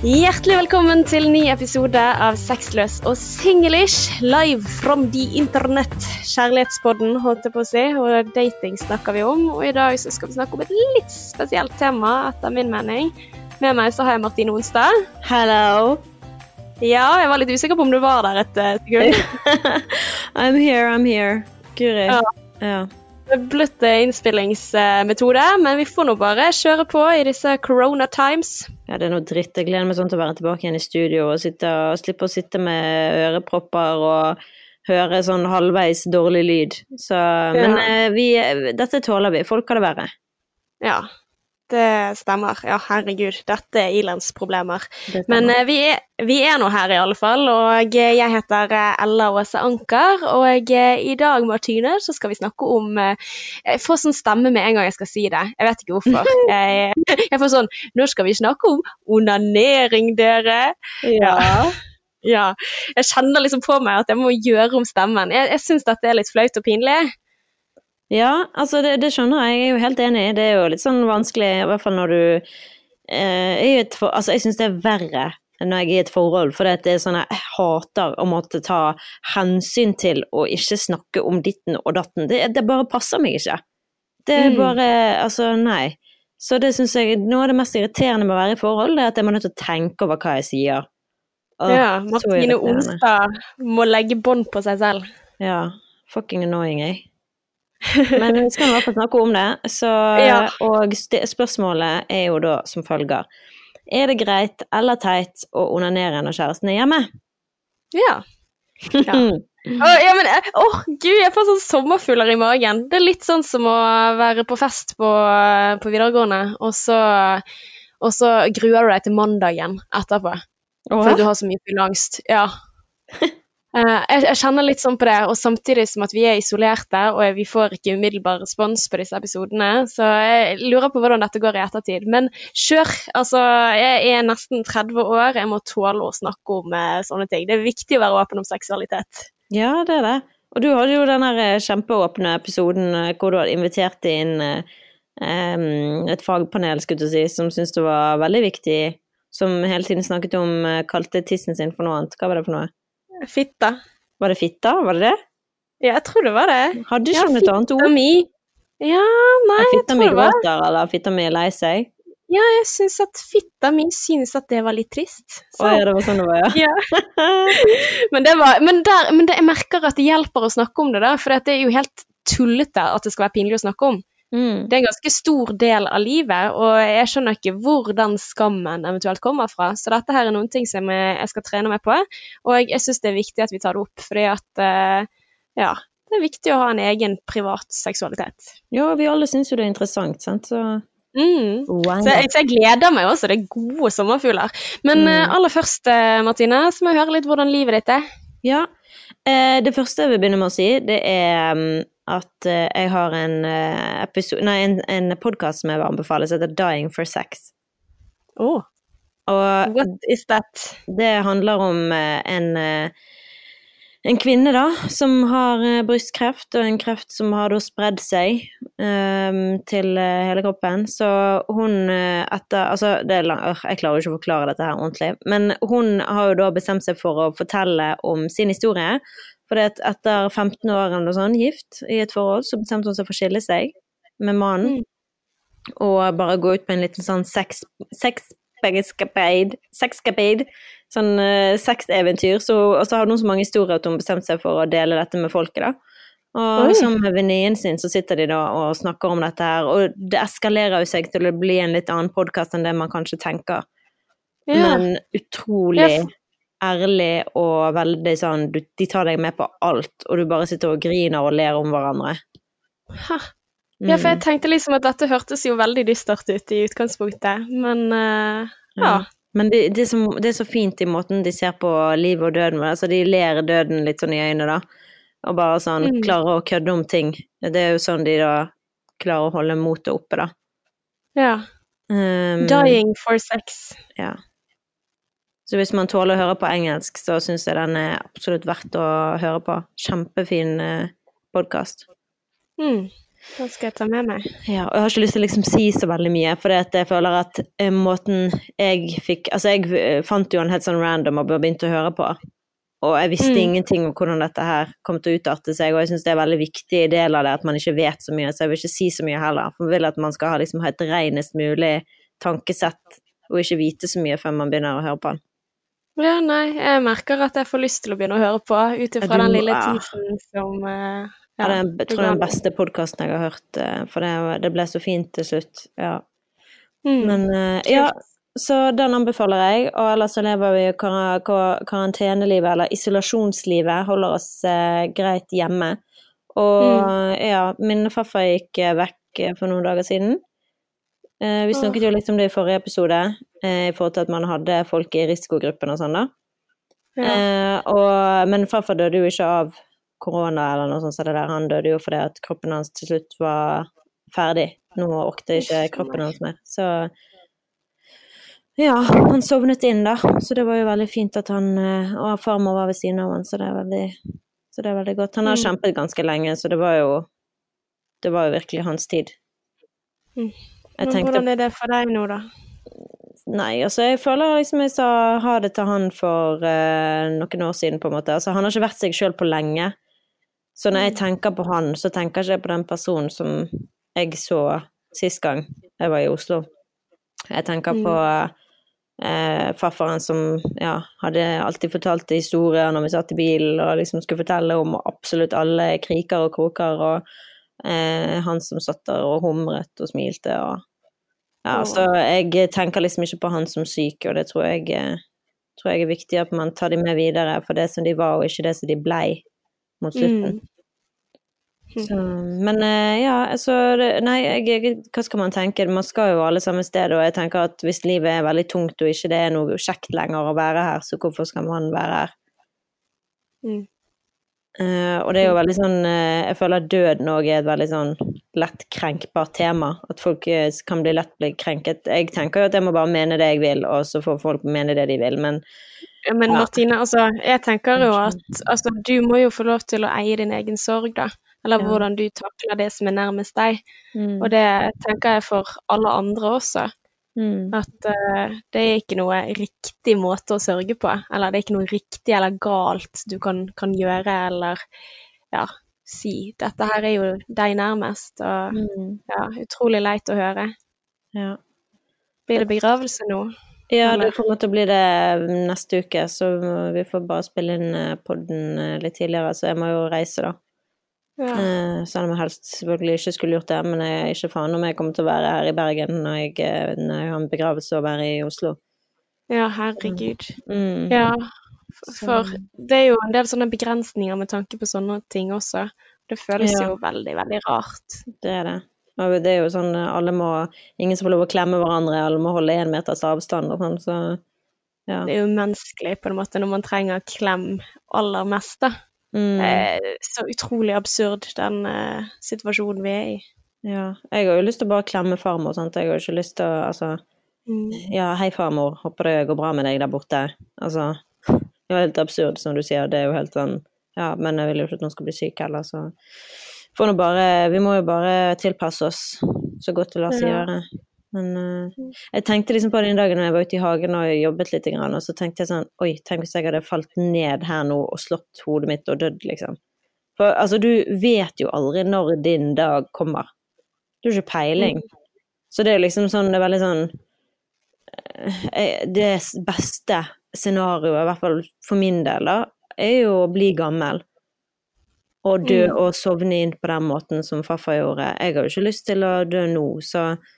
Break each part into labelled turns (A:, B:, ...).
A: Hjertelig velkommen til ny episode av Sexløs og singlish, live from the internet. Kjærlighetspodden, holdt jeg på å si, og dating snakker vi om. Og i dag så skal vi snakke om et litt spesielt tema, etter min mening. Med meg så har jeg Martine Onstad.
B: Hello.
A: Ja, jeg var litt usikker på om du var der et sekund.
B: I'm here, I'm here. Guri.
A: Ja.
B: Ja.
A: Eh, innspillingsmetode, men vi får nå bare kjøre på i disse corona times.
B: ja, det er noe dritt. Jeg gleder meg sånn til å være tilbake igjen i studio og, sitte, og slippe å sitte med ørepropper og høre sånn halvveis dårlig lyd. Så, men ja. vi, dette tåler vi. Folk kan det være.
A: Ja, det stemmer. Ja, herregud, dette er ilandsproblemer.
B: Det
A: Men eh, vi er, vi er nå her i alle fall, og eh, jeg heter eh, Ella Åse Anker. Og i dag, Martine, så skal vi snakke om Jeg får sånn stemme med en gang jeg skal si det. Jeg vet ikke hvorfor. Jeg, jeg får sånn Nå skal vi snakke om onanering, dere.
B: ja.
A: Ja. Jeg kjenner liksom på meg at jeg må gjøre om stemmen. Jeg, jeg syns dette er litt flaut og pinlig.
B: Ja, altså det, det skjønner jeg. Jeg er jo helt enig. Det er jo litt sånn vanskelig, i hvert fall når du eh, for, Altså, jeg syns det er verre når jeg er i et forhold, for det er sånn jeg hater å måtte ta hensyn til å ikke snakke om ditten og datten. Det, det bare passer meg ikke. Det er
A: Mm.
B: bare Altså, nei. Så det syns jeg Noe av det mest irriterende med å være i forhold, det er at jeg må nødt til å tenke over hva jeg sier. Åh,
A: Ja, Martine
B: irriterende.
A: Må legge bånd på seg selv.
B: Ja. Fucking annoying, jeg. Men vi skal i hvert fall snakke om det. Så,
A: Ja.
B: Og spørsmålet er jo da som følger. Er det greit eller teit å onanere når kjæresten er hjemme?
A: Ja. Ja. Å, ja, men, åh, gud, jeg får sånn sommerfugler i magen. Det er litt sånn som å være på fest på, eh, på videregående, og så, og så gruer du deg til mandagen etterpå, fordi du har så mye fylleangst. Ja. Eh, jeg, jeg kjenner litt sånn på det, og samtidig som at vi er isolerte, og vi får ikke umiddelbar respons på disse episodene, så jeg lurer på hvordan dette går i ettertid. Men kjør! Altså, jeg er nesten 30 år, jeg må tåle å snakke om eh, sånne ting. Det er viktig å være åpen om seksualitet.
B: Ja, det er det. Og du hadde jo den eh, kjempeåpne episoden hvor du hadde invitert inn eh, et fagpanel, skulle du si, som syntes det var veldig viktig, som hele tiden snakket om, kalte tissen sin for noe annet. Hva var det for noe?
A: Fitta.
B: Var det fitta? Var det det?
A: Ja, jeg tror det var det.
B: Hadde
A: du
B: ikke ja, et annet
A: Fitta
B: ord?
A: mi. Ja, nei, jeg tror det var
B: gråter, eller fitta mi er lei seg?
A: Ja, jeg syns at fitta mi synes at det var litt trist.
B: Å ja, det var sånn det var, ja.
A: Ja. men det var, men der, men det, jeg merker at det hjelper å snakke om det, da, for det er jo helt tullete at det skal være pinlig å snakke om.
B: Mm.
A: Det er en ganske stor del av livet, og jeg skjønner ikke hvor den skammen eventuelt kommer fra. Så dette her er noen ting som jeg, skal trene meg på, og jeg syns det er viktig at vi tar det opp, fordi at eh, ja, det er viktig å ha en egen privat seksualitet.
B: Ja, vi alle syns jo det er interessant, sant, så
A: Mm.
B: wow.
A: Så jeg, så jeg gleder meg også, det er gode sommerfugler. Men
B: Mm.
A: eh, aller først, eh, Martine, så må jeg høre litt hvordan livet ditt er.
B: Ja. Eh, det første jeg vil begynne med å si, det er mm, at eh, jeg har en, eh, episode, nei, en, en podkast som jeg vil anbefale, som heter Dying for sex.
A: Oh,
B: Og
A: what is that?
B: det handler om eh, en, en kvinne, da, som har brystkreft, og en kreft som har da spredd seg um, til hele kroppen. Så hun etter Altså, det lang, øh, jeg klarer jo ikke å forklare dette her ordentlig, men hun har jo da bestemt seg for å fortelle om sin historie. For etter 15 år eller noe sånt, gift i et forhold, så bestemte hun seg for å skille seg med mannen.
A: Mm.
B: Og bare gå ut på en liten sånn sex, sexcapade, sånn uh, sexeventyr. Så, og så hadde hun så mange historier at hun bestemte seg for å dele dette med folket, da. Og
A: Oi.
B: sammen med venninnen sin så sitter de da og snakker om dette her, og det eskalerer jo seg til å bli en litt annen podkast enn det man kanskje tenker.
A: Ja.
B: Men utrolig
A: Ja,
B: ærlig og veldig sånn du, De tar deg med på alt, og du bare sitter og griner og ler om hverandre.
A: Ha. ja, for jeg
B: Mm.
A: tenkte liksom at dette hørtes jo veldig dystert ut i utgangspunktet, men uh, ja.
B: Men det, det, er så, det er så fint i måten de ser på livet og døden. Altså, de ler døden litt sånn i øynene, da. Og bare sånn
A: Mm.
B: klarer å kødde om ting. Det er jo sånn de da klarer å holde motet oppe, da.
A: ja.
B: Um,
A: Dying for sex.
B: Ja. Så hvis man tåler å høre på engelsk, så syns jeg den er absolutt verdt å høre på. Kjempefin eh, podkast.
A: Mm. Det skal jeg ta med meg.
B: Ja, og jeg har ikke lyst til å liksom si så veldig mye, for jeg føler at eh, måten jeg fikk Altså, jeg eh, fant jo en helt sånn random og begynte å høre på, og jeg visste
A: Mm.
B: ingenting om hvordan dette her kom til å utarte seg, og jeg syns det er en veldig viktig del av det at man ikke vet så mye, så jeg vil ikke si så mye heller. For jeg vil at man skal ha, liksom, ha et renest mulig tankesett, og ikke vite så mye før man begynner å høre på den.
A: Ja, nei, jeg merker at jeg får lyst til å begynne å høre på, ut ifra den lille
B: ja.
A: teasen som ja,
B: Ja, det er, jeg tror det er den beste podkasten jeg har hørt, eh, for det, det ble så fint til slutt. Ja.
A: Mm.
B: Men eh, ja, så den anbefaler jeg. Og ellers så lever vi kar kar karantenelivet, eller isolasjonslivet, holder oss eh, greit hjemme. Og ja, min farfar gikk eh, vekk eh, for noen dager siden. Eh, vi snakket jo litt om det i forrige episode, eh, i forhold til at man hadde folk i risikogruppen og sånn, da.
A: ja.
B: Eh, og, men farfar døde jo ikke av korona eller noe sånt, så han døde jo fordi at kroppen hans til slutt var ferdig. Nå orket ikke kroppen hans mer. Så ja, han sovnet inn, da. Så det var jo veldig fint at han eh, Og farmor var ved siden av han, så det er veldig, så det er veldig godt. Han har
A: Mm.
B: kjempet ganske lenge, så det var jo Det var jo virkelig hans tid.
A: Mm. Men
B: tenkte
A: hvordan er det for deg nå, da?
B: Nei, altså jeg føler liksom jeg sa ha det til han for uh, noen år siden, på en måte. Altså han har ikke vært seg sjøl på lenge. Så når jeg tenker på han, så tenker jeg ikke på den personen som jeg så sist gang jeg var i Oslo. Jeg tenker på eh, farfaren som ja, hadde alltid fortalt historier når vi satt i bilen og liksom skulle fortelle om absolutt alle kriker og kroker, og eh, han som satt der og humret og smilte og ja, altså, jeg tenker liksom ikke på han som syk, og det tror jeg, eh, tror jeg er viktig at man tar de med videre for det som de var, og ikke det som de blei mot slutten.
A: Mm.
B: Så, men eh, ja, altså Nei, jeg, hva skal man tenke? Man skal jo alle samme sted, og jeg tenker at hvis livet er veldig tungt og ikke det er noe kjekt lenger å være her, så hvorfor skal man være her?
A: Mm.
B: Eh, og det er jo veldig sånn uh, Jeg føler at døden òg er et veldig sånn lett krenkbart tema. At folk uh, kan bli lett bli krenket. Jeg tenker jo at jeg må bare mene det jeg vil, og så får folk mene det de vil, men
A: Ja, Men
B: Ja.
A: Martine, altså, jeg tenker jo at altså, du må jo få lov til å eie din egen sorg, da. Eller
B: Ja.
A: hvordan du takler det som er nærmest deg.
B: mm,
A: Og det tenker jeg for alle andre også.
B: Mm,
A: At uh, det er ikke noe riktig måte å sørge på. Eller det er ikke noe riktig eller galt du kan, kan gjøre eller ja, si. Dette her er jo deg nærmest, og
B: mm,
A: ja, utrolig leit å høre.
B: ja.
A: Blir det begravelse nå?
B: Ja,
A: Eller?
B: det kommer til å bli det neste uke, så vi får bare spille inn podden litt tidligere, så jeg må jo reise, da.
A: Ja.
B: Eh, Selv om jeg helst selvfølgelig ikke skulle gjort det, men jeg er ikke faen om jeg kommer til å være her i Bergen når jeg, eh, når jeg har en begravelse å være i Oslo.
A: ja, herregud.
B: Mm.
A: Ja, for det er jo en del sånne begrensninger med tanke på sånne ting også. Det føles
B: Ja.
A: jo veldig, veldig rart.
B: Det er det. Og det er jo sånn eh, alle må Ingen som får lov å klemme hverandre, alle må holde én meters avstand og sånn, så ja.
A: Det er jo menneskelig på en måte når man trenger klem aller mest, da.
B: Mm.
A: Eh, så utrolig absurd den eh, situasjonen vi er i.
B: ja. Jeg har jo lyst til å bare klemme farmor, sant. Jeg har jo ikke lyst til å altså
A: Mm.
B: Ja, hei farmor, håper det går bra med deg der borte. Altså, det er jo helt absurd, som du sier. Det er jo helt sånn Ja, men jeg vil jo ikke at noen skal bli syk heller, så får nå bare Vi må jo bare tilpasse oss så godt det lar seg
A: Ja.
B: gjøre. Men uh, jeg tenkte liksom på den dagen når jeg var ute i hagen og jobbet litt, og så tenkte jeg sånn Oi, tenk hvis jeg hadde falt ned her nå og slått hodet mitt og dødd, liksom. For altså, du vet jo aldri når din dag kommer. Du har ikke peiling. Så det er liksom sånn Det er veldig sånn eh, Det beste scenarioet, i hvert fall for min del, da, er jo å bli gammel. Og dø
A: Mm.
B: og sovne inn på den måten som farfar gjorde. Jeg har jo ikke lyst til å dø nå, så eh,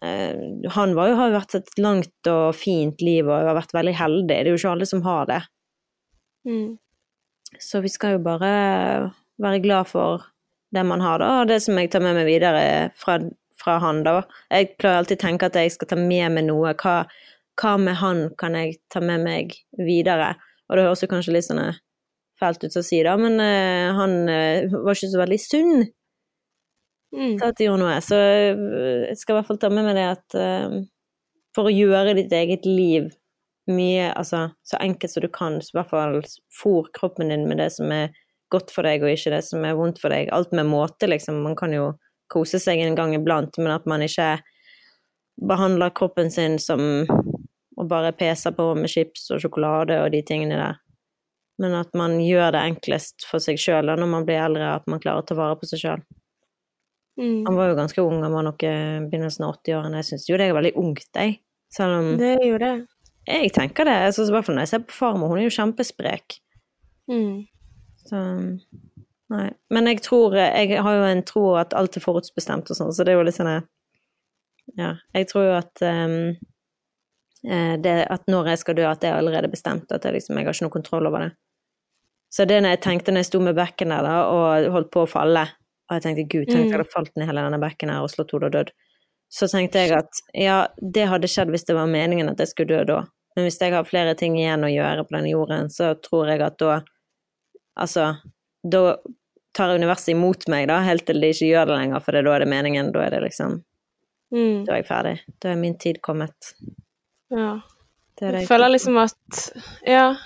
B: Han var jo, har jo vært et langt og fint liv og har vært veldig heldig. Det er jo ikke alle som har det.
A: Mm.
B: Så vi skal jo bare være glad for det man har, da, og det som jeg tar med meg videre fra, fra han, da. Jeg pleier alltid å tenke at jeg skal ta med meg noe. Hva, hva med han kan jeg ta med meg videre? Og det høres jo kanskje litt sånn eh, fælt ut å si, da, men eh, han eh, var ikke så veldig sunn
A: Mm.
B: til at det gjorde noe. Så eh, jeg skal i hvert fall ta med meg det at eh, for å gjøre ditt eget liv mye, altså så enkelt som du kan, så i hvert fall fôr kroppen din med det som er godt for deg, og ikke det som er vondt for deg. Alt med måte, liksom. Man kan jo kose seg en gang iblant, men at man ikke behandler kroppen sin som å bare pese på med chips og sjokolade og de tingene der. Men at man gjør det enklest for seg sjøl når man blir eldre, at man klarer å ta vare på seg sjøl.
A: Mm.
B: Han var jo ganske ung, han var nok i begynnelsen av 80-årene. Jeg syns jo det er veldig ungt, jeg. Selv om
A: Det er jo det.
B: Jeg tenker det. Jeg synes, I hvert fall når jeg ser på farmor, hun er jo kjempesprek.
A: Mm.
B: Så Nei. Men jeg tror Jeg har jo en tro at alt er forutbestemt og sånn, så det er jo litt sånn Ja. Jeg tror jo at um, det, at når jeg skal dø, at det er allerede bestemt. At jeg liksom Jeg har ikke noe kontroll over det. Så det når jeg tenkte når jeg sto med bekken der da, og holdt på å falle, og jeg tenkte gud, tenk
A: Mm.
B: jeg hadde falt ned hele denne bekken her og slått hodet og dødd, så tenkte jeg at ja, det hadde skjedd hvis det var meningen at jeg skulle dø da. Men hvis jeg har flere ting igjen å gjøre på denne jorden, så tror jeg at da Altså, da tar universet imot meg, da, helt til de ikke gjør det lenger, for det, da er det meningen. Da er det liksom
A: Mm.
B: Da er jeg ferdig. Da er min tid kommet.
A: Ja.
B: Det det
A: Jeg føler liksom at Ja.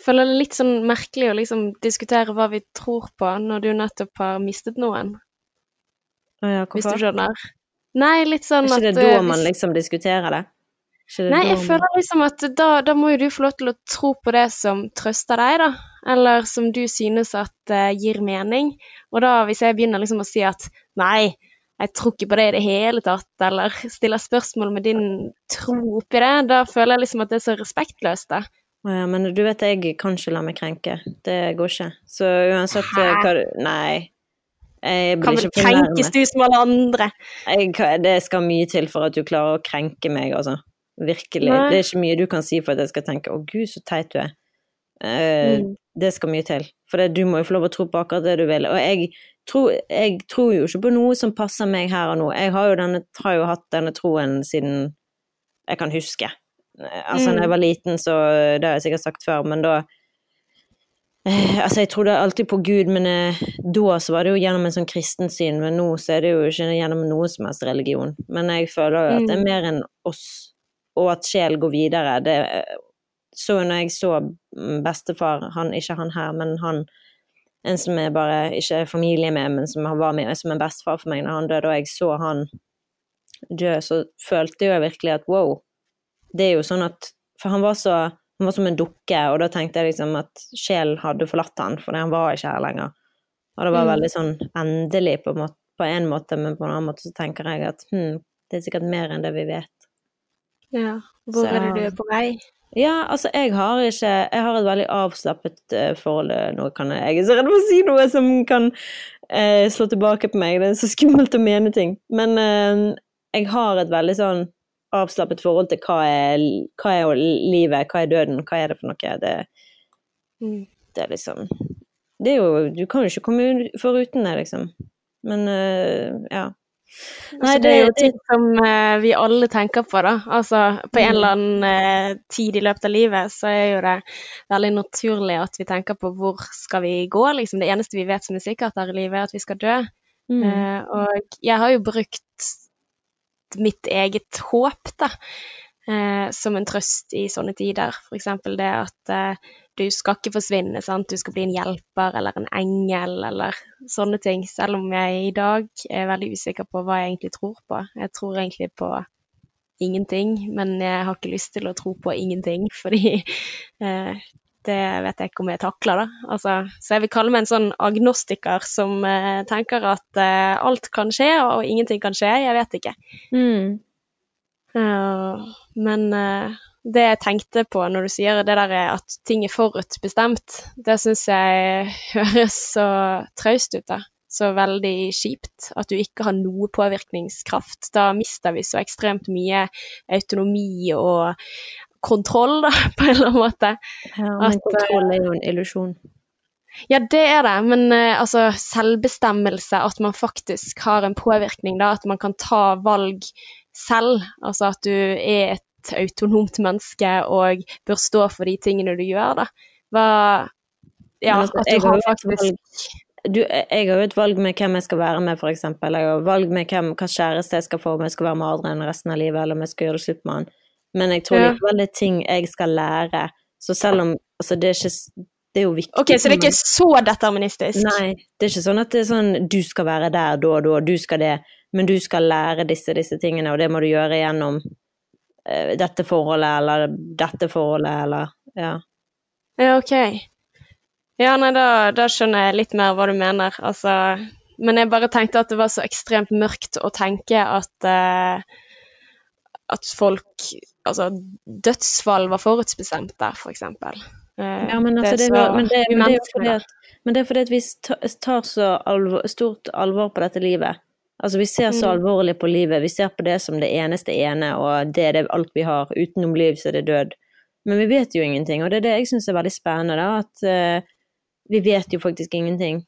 A: Føler det litt sånn merkelig å liksom diskutere hva vi tror på, når du nettopp har mistet noen.
B: Ja,
A: Hvis du
B: hvorfor?
A: skjønner? Nei, litt sånn
B: Er ikke det
A: at,
B: da man liksom diskuterer det? Det
A: Nei, jeg
B: man-
A: føler liksom at da, da må jo du få lov til å tro på det som trøster deg, da. Eller som du synes at uh, gir mening. Og da, hvis jeg begynner liksom å si at nei, jeg tror ikke på det i det hele tatt, eller stiller spørsmål med din tro oppi det, da føler jeg liksom at det er så respektløst, da.
B: Ja, men du vet jeg kan ikke la meg krenke. Det går ikke. Så uansett eh, hva du Nei. Jeg
A: Kan
B: blir
A: vel
B: ikke
A: krenkes du som alle andre?
B: Jeg, det skal mye til for at du klarer å krenke meg, altså. Virkelig.
A: Nei.
B: Det er ikke mye du kan si for at jeg skal tenke 'å gud, så teit du er'. Uh,
A: Mm.
B: Det skal mye til. For det, du må jo få lov å tro på akkurat det du vil. Og jeg tror, jeg tror jo ikke på noe som passer meg her og nå. Jeg har jo, denne, har jo hatt denne troen siden jeg kan huske. Altså,
A: Mm.
B: når jeg var liten, så Det har jeg sikkert sagt før, men da eh, Altså, jeg trodde alltid på Gud, men eh, da så var det jo gjennom en sånn kristensyn, men nå så er det jo ikke gjennom noe som helst religion. Men jeg føler jo at det er
A: Mm.
B: mer enn oss, og at sjel går videre. Det eh, så når jeg så mm, bestefar, han, ikke han her, men han en som er bare ikke er familie med, men som var med som en bestefar for meg når han døde, og jeg så han dø, så følte jeg virkelig at wow, det er jo sånn at For han var så han var som en dukke, og da tenkte jeg liksom at sjelen hadde forlatt han, for han var ikke her lenger. Og det var
A: Mm.
B: veldig sånn endelig på en, måte, på en måte, men på en annen måte så tenker jeg at hm, det er sikkert mer enn det vi vet.
A: Ja. Hvor
B: Så-
A: er det du på vei?
B: Ja, altså, jeg har ikke Jeg har et veldig avslappet uh, forhold eh, Nå kan jeg Jeg er så redd for å si noe som kan uh, slå tilbake på meg. Det er så skummelt å mene ting. Men uh, jeg har et veldig sånn avslappet forhold til hva er, hva er livet, hva er døden, hva er det for noe. Det,
A: Mm.
B: det er liksom Det er jo Du kan jo ikke komme ut foruten det, liksom. Men uh, ja. Nei,
A: Altså, det er jo ting som uh, vi alle tenker på, da. Altså, på en
B: Mm.
A: eller annen uh, tid i løpet av livet så er jo det veldig naturlig at vi tenker på hvor skal vi gå, liksom. Det eneste vi vet som er sikkert her i livet, er at vi skal dø.
B: Mm.
A: Og jeg har jo brukt mitt eget håp, da, eh, som en trøst i sånne tider. Eksempel det at eh, du skal ikke forsvinne, sant. Du skal bli en hjelper eller en engel eller sånne ting. Selv om jeg i dag er veldig usikker på hva jeg egentlig tror på. Jeg tror egentlig på ingenting, men jeg har ikke lyst til å tro på ingenting, fordi eh, det vet jeg ikke om jeg takler, da. Altså, så jeg vil kalle meg en sånn agnostiker som eh, tenker at eh, alt kan skje, og ingenting kan skje. Jeg vet ikke.
B: Mm.
A: Uh, men uh, det jeg tenkte på når du sier det der er at ting er forutbestemt, det syns jeg høres så traust ut, da. Så veldig kjipt at du ikke har noe påvirkningskraft. Da mister vi så ekstremt mye autonomi og kontroll, da, på en eller annen måte.
B: Ja, men
A: At,
B: kontroll er jo en illusjon.
A: Ja, det er det, men uh, altså selvbestemmelse, at man faktisk har en påvirkning, da, at man kan ta valg selv. Altså at du er et autonomt menneske og bør stå for de tingene du gjør, da. Hva Ja,
B: altså,
A: at du
B: har
A: faktisk
B: du, jeg har jo et valg med hvem jeg skal være med, eksempel. Jeg har valg med hvem, hva kjæreste jeg skal få, om jeg skal være med Adrian resten av livet, eller om jeg skal gjøre det slutt med han. Men jeg tror likevel det er ting jeg skal lære. Så selv om Altså, det er ikke Det er jo viktig.
A: Ok, Så det er ikke så deterministisk?
B: Nei, det er ikke sånn at det er sånn du skal være der da og da, du skal det, men du skal lære disse disse tingene, og det må du gjøre gjennom uh, dette forholdet eller dette forholdet eller ja.
A: Ja, ok. Ja, nei, da, da, skjønner jeg litt mer hva du mener. Altså Men jeg bare tenkte at det var så ekstremt mørkt å tenke at uh, at folk Altså, dødsfall var forutbestemt der, for eksempel.
B: Eh, ja, men, altså, det, det, men, det, men, det, er fordi at, men det er fordi at vi tar så alvor, stort alvor på dette livet. Altså, vi ser så mm. alvorlig på livet. Vi ser på det som det eneste ene, og det er det alt vi har. Utenom liv så er det død. Men vi vet jo ingenting, og det er det jeg syns er veldig spennende, da. At uh, vi vet jo faktisk ingenting.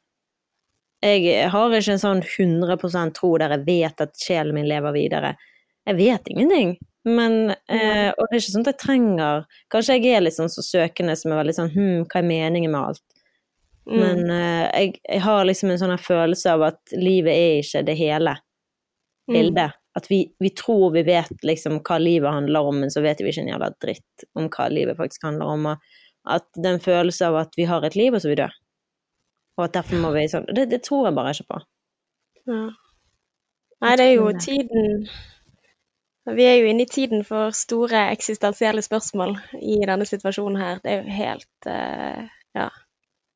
B: Jeg har ikke en sånn 100% tro der jeg vet at sjelen min lever videre. Jeg vet ingenting. Men, eh, og det er ikke sånn at jeg trenger Kanskje jeg er litt sånn så søkende som er veldig sånn Hm, hva er meningen med alt? Mm. Men eh, jeg, jeg, har liksom en sånn følelse av at livet er ikke det hele mm. bildet. Mm. At vi, vi, tror vi vet liksom hva livet handler om, men så vet vi ikke en jævla dritt om hva livet faktisk handler om. Og at en følelse av at vi har et liv, og så vil vi dø. Og at derfor må vi sånn Det, det tror jeg bare ikke på.
A: Ja. Nei, det er jo tiden vi er jo inne i tiden for store eksistensielle spørsmål i denne situasjonen her. Det er jo helt uh, ja.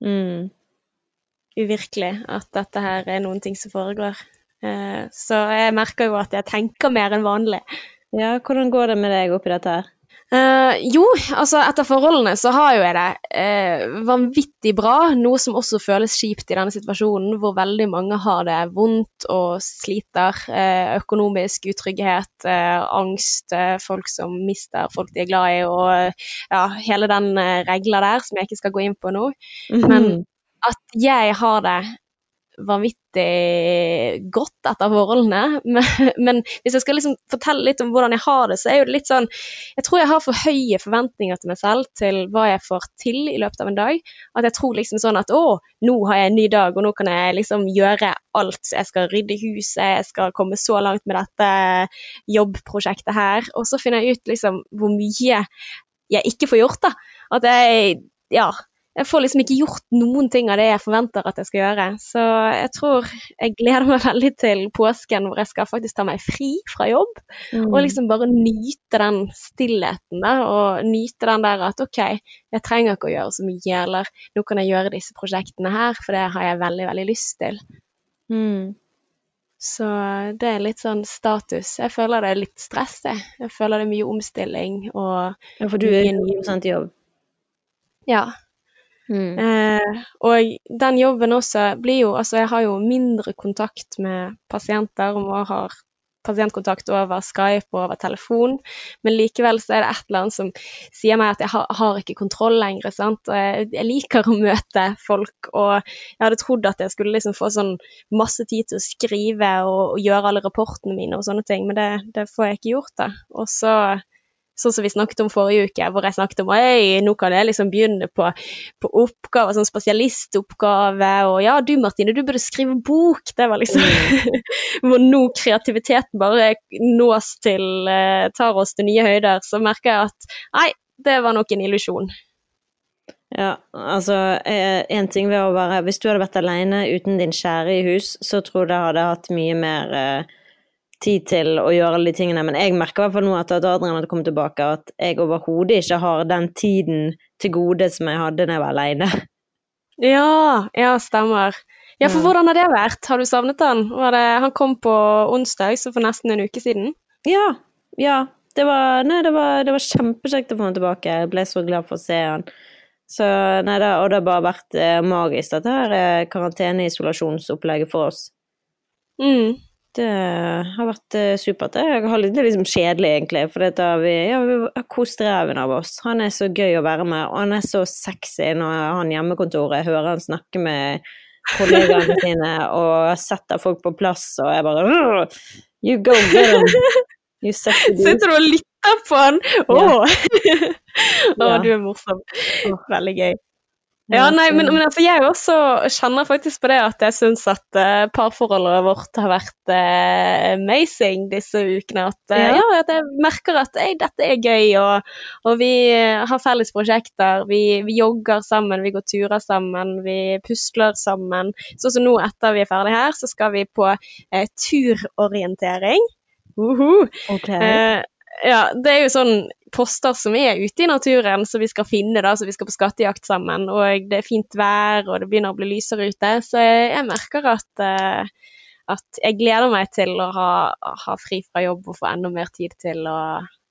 A: Mm. Uvirkelig at dette her er noen ting som foregår. Uh, så jeg merker jo at jeg tenker mer enn vanlig.
B: Ja, hvordan går det med deg oppi dette her?
A: Uh, jo, altså etter forholdene så har jo jeg det uh, vanvittig bra, noe som også føles kjipt i denne situasjonen, hvor veldig mange har det vondt og sliter. Uh, økonomisk utrygghet, angst, folk som mister folk de er glad i, og ja, hele den regla der som jeg ikke skal gå inn på nå. Mm -hmm. Men at jeg har det vanvittig godt etter forholdene. Men, men, hvis jeg skal liksom fortelle litt om hvordan jeg har det, så er jo det litt sånn Jeg tror jeg har for høye forventninger til meg selv til hva jeg får til i løpet av en dag. At jeg tror liksom sånn at å, nå har jeg en ny dag, og nå kan jeg liksom gjøre alt. Jeg skal rydde huset, jeg skal komme så langt med dette jobbprosjektet her. Og så finner jeg ut liksom hvor mye jeg ikke får gjort, da. At jeg ja, jeg får liksom ikke gjort noen ting av det jeg forventer at jeg skal gjøre. Så jeg tror jeg gleder meg veldig til påsken hvor jeg skal faktisk ta meg fri fra jobb. Mm. Og liksom bare nyte den stillheten der, og nyte den der at OK, jeg trenger ikke å gjøre så mye, eller nå kan jeg gjøre disse prosjektene her, for det har jeg veldig, veldig lyst til. Mm. Så det er litt sånn status. Jeg føler det er litt stress, jeg. Jeg føler det er mye omstilling og
B: Ja, for du er 100 i jobb?
A: Ja. Mm. Eh, og den jobben også blir jo Altså, jeg har jo mindre kontakt med pasienter og har pasientkontakt over Skype og over telefon, men likevel så er det et eller annet som sier meg at jeg har, har ikke kontroll lenger. sant? Jeg, jeg, liker å møte folk, og jeg hadde trodd at jeg skulle liksom få sånn masse tid til å skrive og, og gjøre alle rapportene mine og sånne ting, men det, det får jeg ikke gjort, da. Og så sånn som vi snakket om forrige uke, hvor jeg snakket om at nå kan jeg liksom begynne på, på oppgaver, sånn spesialistoppgave, og ja, du Martine, du burde skrive bok. Det var liksom mm. Hvor nå kreativiteten bare nås til, uh, tar oss til nye høyder, så merker jeg at nei, det var nok en illusjon.
B: Ja, altså en ting ved å være Hvis du hadde vært alene uten din kjære i hus, så tror jeg det hadde hatt mye mer uh, tid til å gjøre alle de tingene, men jeg merker i hvert fall nå etter at Adrian hadde kommet tilbake, at jeg overhodet ikke har den tiden til gode som jeg hadde da jeg var aleine.
A: Ja, ja, stemmer. Ja, for hvordan har det vært? Har du savnet han? Det, han kom på onsdag, så for nesten en uke siden.
B: Ja, ja. Det var, nei, det var, det var kjempekjekt å få han tilbake. Jeg ble så glad for å se han. Så, nei, det, og det har bare vært eh, magisk, dette her eh, karantene-isolasjonsopplegget for oss.
A: Mm.
B: Det har vært eh, supert. Det er liksom kjedelig, egentlig, for dette vi, ja, vi har kost reven av oss. Han er så gøy å være med, og han er så sexy når han hjemmekontoret hører han snakke med kollegaene sine og setter folk på plass, og jeg bare You go get him! You sexy
A: dude. Sitter du og lytter på han? Å! Ja. oh, du er morsom. Veldig gøy. Ja, nei, men, men altså, jeg også kjenner faktisk på det at jeg syns at uh, parforholdet vårt har vært uh, amazing disse ukene. At, uh, ja. at jeg merker at dette er gøy, og, og vi har felles prosjekter. Vi, vi, jogger sammen, vi går turer sammen, vi pusler sammen. Sånn som nå etter vi er ferdig her, så skal vi på turorientering. Uh -huh.
B: Okay.
A: Ja, det er jo sånn poster som er ute i naturen som vi skal finne, da, så vi skal på skattejakt sammen. Og det er fint vær, og det begynner å bli lysere ute. Så jeg, jeg merker at, uh, at jeg gleder meg til å ha, ha, fri fra jobb og få enda mer tid til å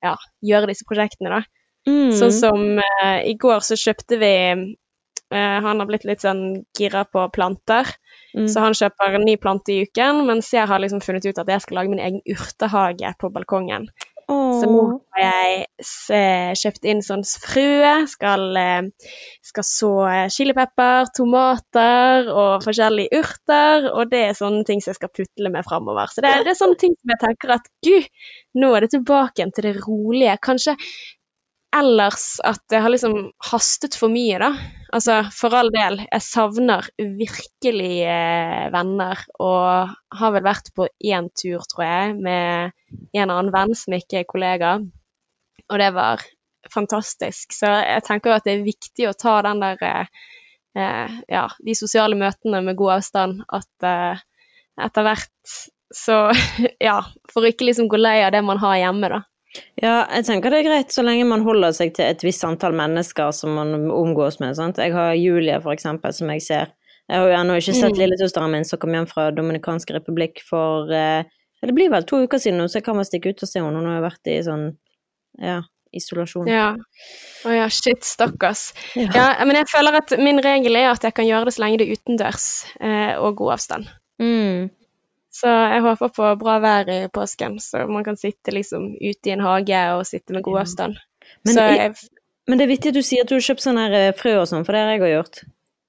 A: ja, gjøre disse prosjektene, da. Mm. Sånn som uh, i går så kjøpte vi uh, Han har blitt litt sånn gira på planter. Mm. Så han kjøper en ny plante i uken, mens jeg har liksom funnet ut at jeg skal lage min egen urtehage på balkongen.
B: Oh.
A: Så nå har jeg kjøpt inn sånn frø. Skal, eh, skal så eh, chilipepper, tomater og forskjellige urter. Og det er sånne ting som jeg skal putle med framover. Så det, det, er sånne ting som jeg tenker at gud, nå er det tilbake igjen til det rolige. Kanskje ellers at det har liksom hastet for mye, da. Altså, for all del, jeg savner virkelig eh, venner, og har vel vært på én tur, tror jeg, med en annen venn som ikke er kollega, og det var fantastisk. Så jeg tenker jo at det er viktig å ta den der eh, ja, de sosiale møtene med god avstand, at eh, etter hvert så ja, for ikke liksom gå lei av det man har hjemme, da.
B: Ja, jeg tenker det er greit så lenge man holder seg til et visst antall mennesker som man omgås med. Sant? Jeg har Julie, for eksempel, som jeg ser. Jeg har jo ennå ikke sett mm. lillesøsteren min som kom hjem fra Dominikansk republikk for eh, Det blir vel to uker siden nå, så jeg kan vel stikke ut og se henne. Hun har vært i sånn ja, isolasjon.
A: Ja. Å ja, shit, stakkars. Ja. ja. men jeg føler at min regel er at jeg kan gjøre det så lenge det er utendørs eh, og god avstand.
B: Mm.
A: Så jeg håper på bra vær i påsken, så man kan sitte liksom ute i en hage og sitte med god avstand.
B: Men, jeg, men, det er vittig at du sier at du har kjøpt sånne her eh, frø og sånn, for det har jeg òg gjort.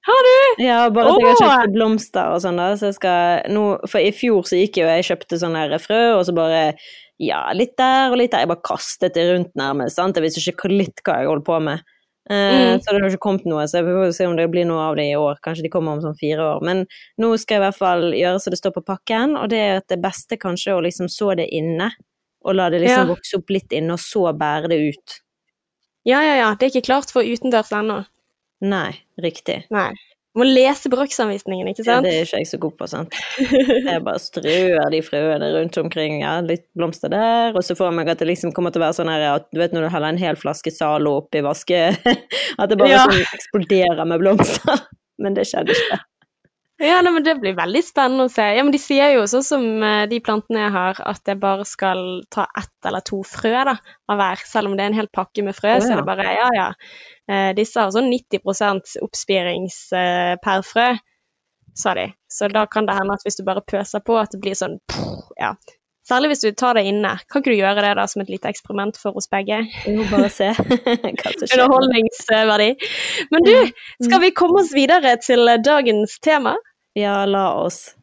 A: Har du?
B: Ja, bare at jeg har kjøpt blomster og sånn, da. Så jeg skal nå For i fjor så gikk jeg og jeg kjøpte sånne her frø, og så bare Ja, litt der og litt der. Jeg bare kastet det rundt nærmest, sant. Jeg visste ikke litt hva jeg holdt på med. Eh, mm. Så det har ikke kommet noe, så vi får se om det blir noe av det i år. Kanskje de kommer om sånn fire år. Men nå skal jeg i hvert fall gjøre så det står på pakken, og det er at det beste kanskje å liksom så det inne. Og la det liksom ja. vokse opp litt inne, og så bære det ut.
A: Ja, ja, ja. Det er ikke klart for utendørs ennå.
B: Nei, riktig.
A: Nei. Du må lese bruksanvisningen, ikke sant?
B: Ja, det er ikke jeg så god på, sant. Jeg bare strør de frøene rundt omkring, ja, litt blomster der, og så får jeg meg at det liksom kommer til å være sånn her at du vet når du heller en hel flaske Zalo oppi vaske At det bare ja. sånn eksploderer med blomster. Men det skjedde ikke.
A: Ja, nei, men Det blir veldig spennende å se. Ja, men De sier jo sånn som eh, de plantene jeg har, at jeg bare skal ta ett eller to frø da, av hver. Selv om det er en hel pakke med frø, oh, ja. så er det bare ja, ja. Eh, disse har sånn 90 oppspirings eh, per frø, sa de. Så da kan det hende at hvis du bare pøser på, at det blir sånn ja. Særlig hvis du tar det inne. Kan ikke du gjøre det da som et lite eksperiment for oss begge?
B: Jo, bare se
A: Underholdningsverdi. Men du, skal vi komme oss videre til dagens tema?
B: Ja, la oss.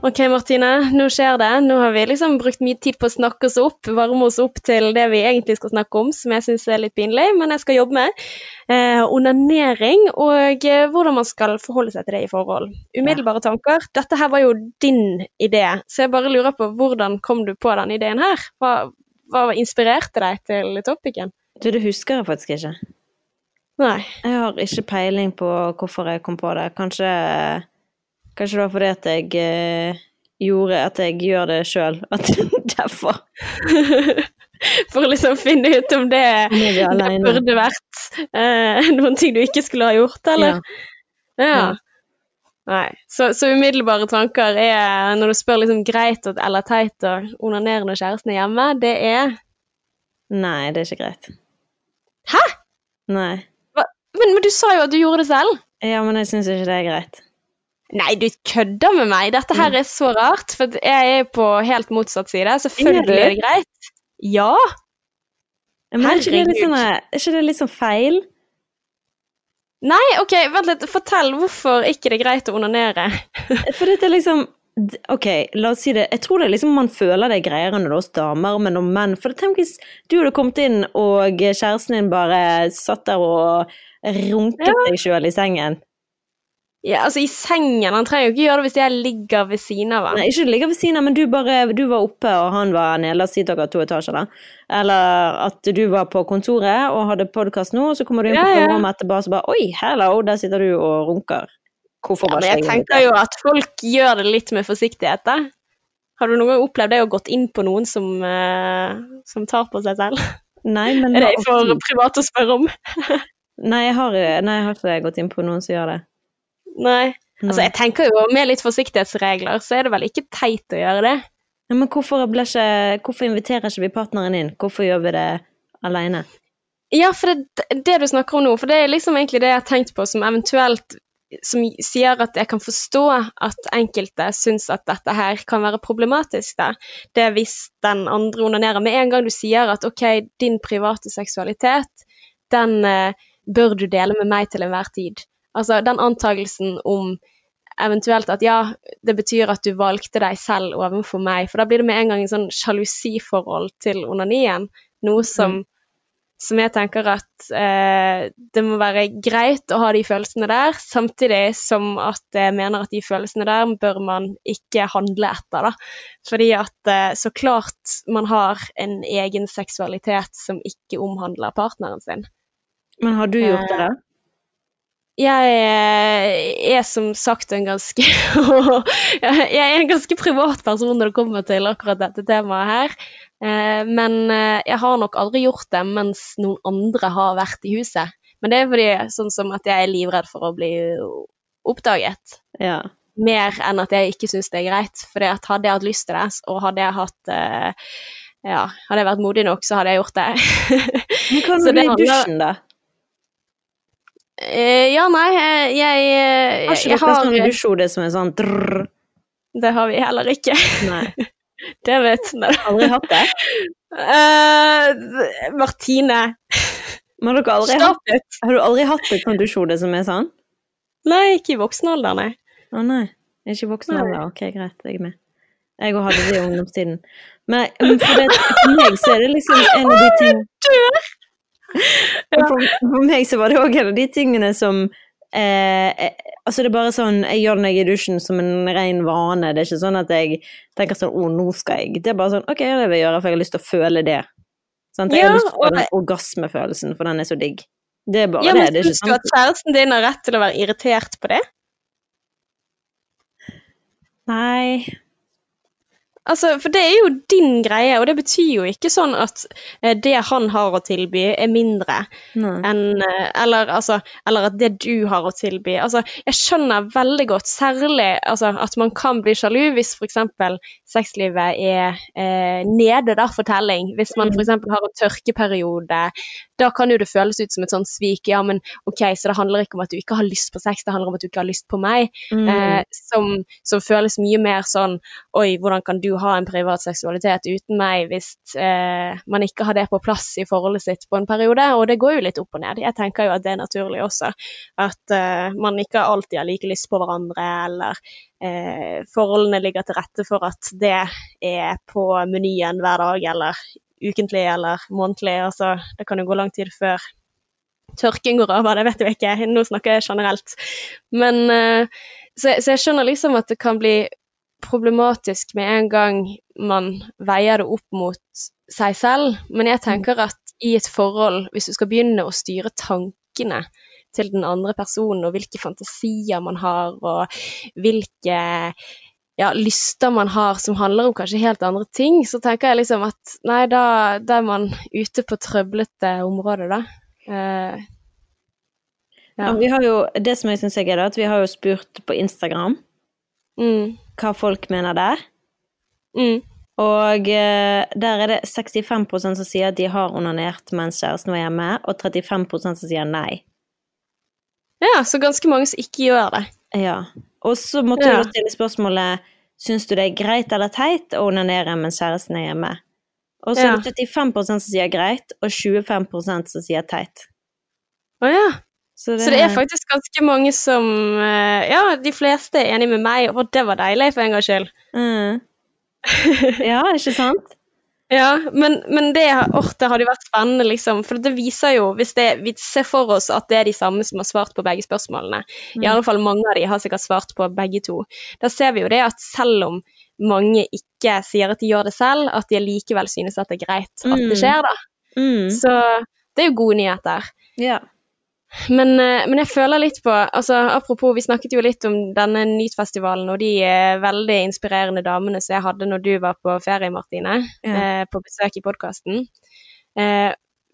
A: Ok, Martine, nå skjer det. Nå har vi liksom brukt mye tid på å snakke oss opp, varme oss opp til det vi egentlig skal snakke om, som jeg syns er litt pinlig, men jeg skal jobbe med. Eh, onanering og eh, hvordan man skal forholde seg til det i forhold. Umiddelbare tanker. Dette her var jo din idé, så jeg bare lurer på hvordan kom du på den ideen her? Hva, hva inspirerte deg til topicen?
B: Du, det husker jeg faktisk ikke.
A: Nei.
B: Jeg har ikke peiling på hvorfor jeg kom på det. Kanskje Kanskje det var fordi at jeg eh, gjorde at jeg gjør det sjøl, derfor.
A: For å liksom finne ut om det, det burde vært eh, noen ting du ikke skulle ha gjort, eller? Ja. ja. Nei. Så, så, umiddelbare tanker er, når du spør liksom greit eller teit å onanere når kjæresten er hjemme, det er
B: Nei, det er ikke greit.
A: Hæ?
B: Nei.
A: Men, men, du sa jo at du gjorde det selv.
B: Ja, men jeg syns ikke det er greit.
A: Nei, du kødder med meg! Dette her er så rart, for jeg er på helt motsatt side. Selvfølgelig er det greit. Ja!
B: Men er ikke, det sånn, er ikke det litt sånn feil?
A: Nei, OK, vent litt. Fortell hvorfor ikke det er greit å onanere.
B: for dette er liksom Ok, la oss si det. Jeg tror det er liksom man føler det er greiere enn hos damer, men om menn For tenk hvis du hadde kommet inn, og kjæresten din bare satt der og runket
A: Ja.
B: deg sjøl i sengen.
A: Ja, altså, i sengen. Han trenger jo ikke gjøre det hvis jeg ligger ved siden av han.
B: Nei, ikke ligger ved siden av, men du bare Du var oppe, og han var nede. La oss si dere har to etasjer, da. Eller at du var på kontoret og hadde podkast nå, og så kommer du inn på
A: Ja, ja.
B: etterpå, og så bare Oi, hello, der sitter du og runker. Hvorfor
A: Ja,
B: var ikke jeg
A: tenker jo at folk gjør det litt med forsiktighet, da. Har du noen gang opplevd det å gått inn på noen som, uh, som tar på seg selv?
B: Nei, men
A: Er det for privat å spørre om?
B: Nei, jeg har, nei, jeg har ikke gått inn på noen som gjør det.
A: Nei. Altså, jeg tenker jo med litt forsiktighetsregler, så er det vel ikke teit å gjøre det.
B: Ja, men hvorfor, ikke, hvorfor inviterer ikke vi partneren inn? Hvorfor gjør vi det alene?
A: Ja, for det, det du snakker om nå, for det er liksom egentlig det jeg har tenkt på som eventuelt som sier at jeg kan forstå at enkelte syns at dette her kan være problematisk. Da. Det er hvis den andre onanerer. Med en gang du sier at ok, din private seksualitet, den eh, bør du dele med meg til enhver tid. Altså den antagelsen om eventuelt at ja, det betyr at du valgte deg selv overfor meg, for da blir det med en gang en sånn sjalusiforhold til onanien. Noe som som jeg tenker at eh, det må være greit å ha de følelsene der, samtidig som at jeg mener at de følelsene der bør man ikke handle etter. da. Fordi at eh, så klart man har en egen seksualitet som ikke omhandler partneren sin.
B: Men har du gjort det, da?
A: Jeg eh, er som sagt en ganske Jeg er en ganske privat person når det kommer til akkurat dette temaet her. Eh, Men eh, jeg har nok aldri gjort det mens noen andre har vært i huset. Men det er fordi sånn som at jeg er livredd for å bli oppdaget.
B: Ja.
A: Mer enn at jeg ikke syns det er greit. For hadde jeg hatt lyst til det, og hadde jeg hatt ja, hadde jeg vært modig nok, så hadde jeg gjort det.
B: Men hva
A: Så
B: med
A: det
B: i dusjen, da?
A: Eh, ja, nei, eh, jeg, jeg,
B: Har ikke dere sånn dusjhode som er sånn drrr?
A: Det har vi heller ikke.
B: Nei.
A: Det vet jeg.
B: Aldri hatt det?
A: Uh, Martine,
B: Men har dere aldri hatt, har du aldri hatt et sånt dusjhode som er sånn?
A: Nei, ikke i voksen alder, nei.
B: Å nei. Ikke i
A: voksen
B: alder. Ok, greit, jeg er med. Jeg òg hadde det i ungdomstiden. Men men for, det, for meg så er det liksom en av de tingene for, for meg så var det òg en av de tingene som eh, eh, Altså, det er bare sånn Jeg gjør det når jeg er i dusjen som en ren vane. Det er ikke sånn at jeg tenker sånn Å, nå skal jeg Det er bare sånn Ok, det vil jeg gjøre, for jeg har lyst til å føle det. Sant? Jeg
A: Ja,
B: har lyst til å få den orgasmefølelsen, for den er så digg. Det er bare
A: Ja, men
B: Det er
A: Syns
B: ikke
A: du at kjæresten din har rett til å være irritert på det?
B: Nei.
A: Altså, For det er jo din greie, og det betyr jo ikke sånn at eh, det han har å tilby, er mindre enn eh, eller, altså, eller at det du har å tilby. Altså, jeg skjønner veldig godt, særlig altså, at man kan bli sjalu hvis f.eks. sexlivet er eh, nede der for telling. Hvis man f.eks. har en tørkeperiode, da kan jo det føles ut som et sånt svik. Ja, men ok, så det handler ikke om at du ikke har lyst på sex, det handler om at du ikke har lyst på meg.
B: Mm.
A: Eh, som, som føles mye mer sånn Oi, hvordan kan du ha en privat seksualitet uten meg hvis eh, man ikke har det på plass i forholdet sitt på en periode? Og det går jo litt opp og ned. Jeg tenker jo at det er naturlig også. At eh, man ikke alltid har like lyst på hverandre, eller eh, forholdene ligger til rette for at det er på menyen hver dag, eller ukentlig eller månedlig. Altså, det kan jo gå lang tid før tørken går over, det vet jeg ikke. Nå snakker jeg generelt. Men eh, så, så jeg skjønner liksom at det kan bli problematisk med en gang man veier det opp mot seg selv. Men jeg tenker at i et forhold, hvis du skal begynne å styre tankene til den andre personen, og hvilke fantasier man har, og hvilke ja, lyster man har som handler om kanskje helt andre ting, så tenker jeg liksom at nei, da, da er man ute på trøblete områder, da. Uh,
B: Ja, vi har jo, det som jeg syns er gøy, at vi har jo spurt på Instagram
A: mm,
B: hva folk mener der.
A: mm,
B: Og eh, der er det 65 som sier at de har onanert mens kjæresten var hjemme, og 35% som sier nei.
A: ja, så ganske mange som ikke gjør det.
B: Ja. Og så måtte
A: Ja.
B: du stille spørsmålet Syns du det er greit eller teit å onanere mens kjæresten er hjemme? Og så
A: Ja.
B: er det 35 som sier greit, og 25% som sier teit.
A: Å ja. Så det, så det, er faktisk ganske mange som eh, Ja, de fleste er enig med meg, og det var deilig for en gangs skyld. Mm.
B: Ja, ikke sant?
A: ja, men, men det, or, det, hadde jo vært spennende, liksom. For det viser jo, hvis det, vi ser for oss at det er de samme som har svart på begge spørsmålene, mm. i alle fall mange av de har sikkert svart på begge to, da ser vi jo det at selv om mange ikke sier at de gjør det selv, at de likevel synes at det er greit at det mm. skjer, da. Mm. Så det er jo gode nyheter.
B: Ja.
A: Men, eh, men, jeg føler litt på altså Apropos, vi snakket jo litt om denne Nytfestivalen og de eh, veldig inspirerende damene som jeg hadde når du var på ferie, Martine, ja. eh, på besøk i podkasten. Eh,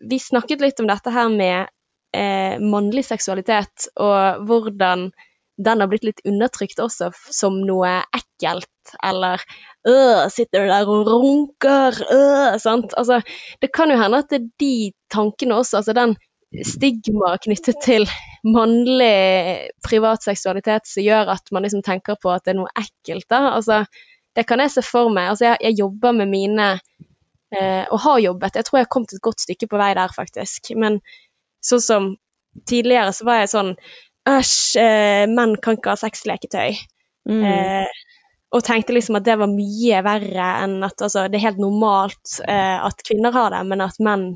A: vi snakket litt om dette her med eh, mannlig seksualitet, og hvordan den har blitt litt undertrykt også som noe ekkelt, eller øh, sitter du der og runker, øh, sant. Altså, det kan jo hende at det er de tankene også, altså den stigma knyttet til mannlig privat seksualitet som gjør at man liksom tenker på at det er noe ekkelt. da, altså Det kan jeg se for meg. altså Jeg, jeg jobber med mine eh, og har jobbet. Jeg tror jeg har kommet et godt stykke på vei der, faktisk. Men sånn som tidligere så var jeg sånn Æsj, eh, menn kan ikke ha sexleketøy. Mm. Eh, og tenkte liksom at det var mye verre enn at altså, det er helt normalt eh, at kvinner har det, men at menn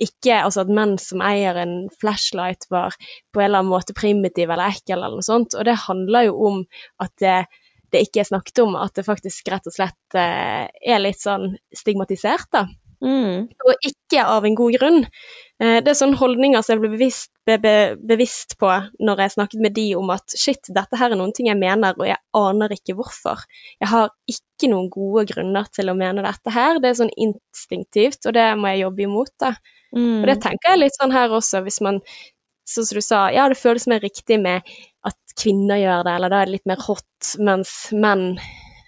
A: ikke Altså at menn som eier en flashlight, var på en eller annen måte primitiv eller ekkel eller noe sånt. Og det handler jo om at det, det ikke er snakket om, at det faktisk rett og slett eh, er litt sånn stigmatisert, da. Mm. Og ikke av en god grunn. Eh, det er sånne holdninger som jeg ble bevisst, be, be, bevisst, på når jeg snakket med de om at shit, dette her er noen ting jeg mener, og jeg aner ikke hvorfor. Jeg har ikke noen gode grunner til å mene dette her. Det er sånn instinktivt, og det må jeg jobbe imot. da. Mm. Og det tenker jeg litt sånn her også, hvis man Sånn som du sa, ja, det føles mer riktig med at kvinner gjør det, eller da er det litt mer hot, mens menn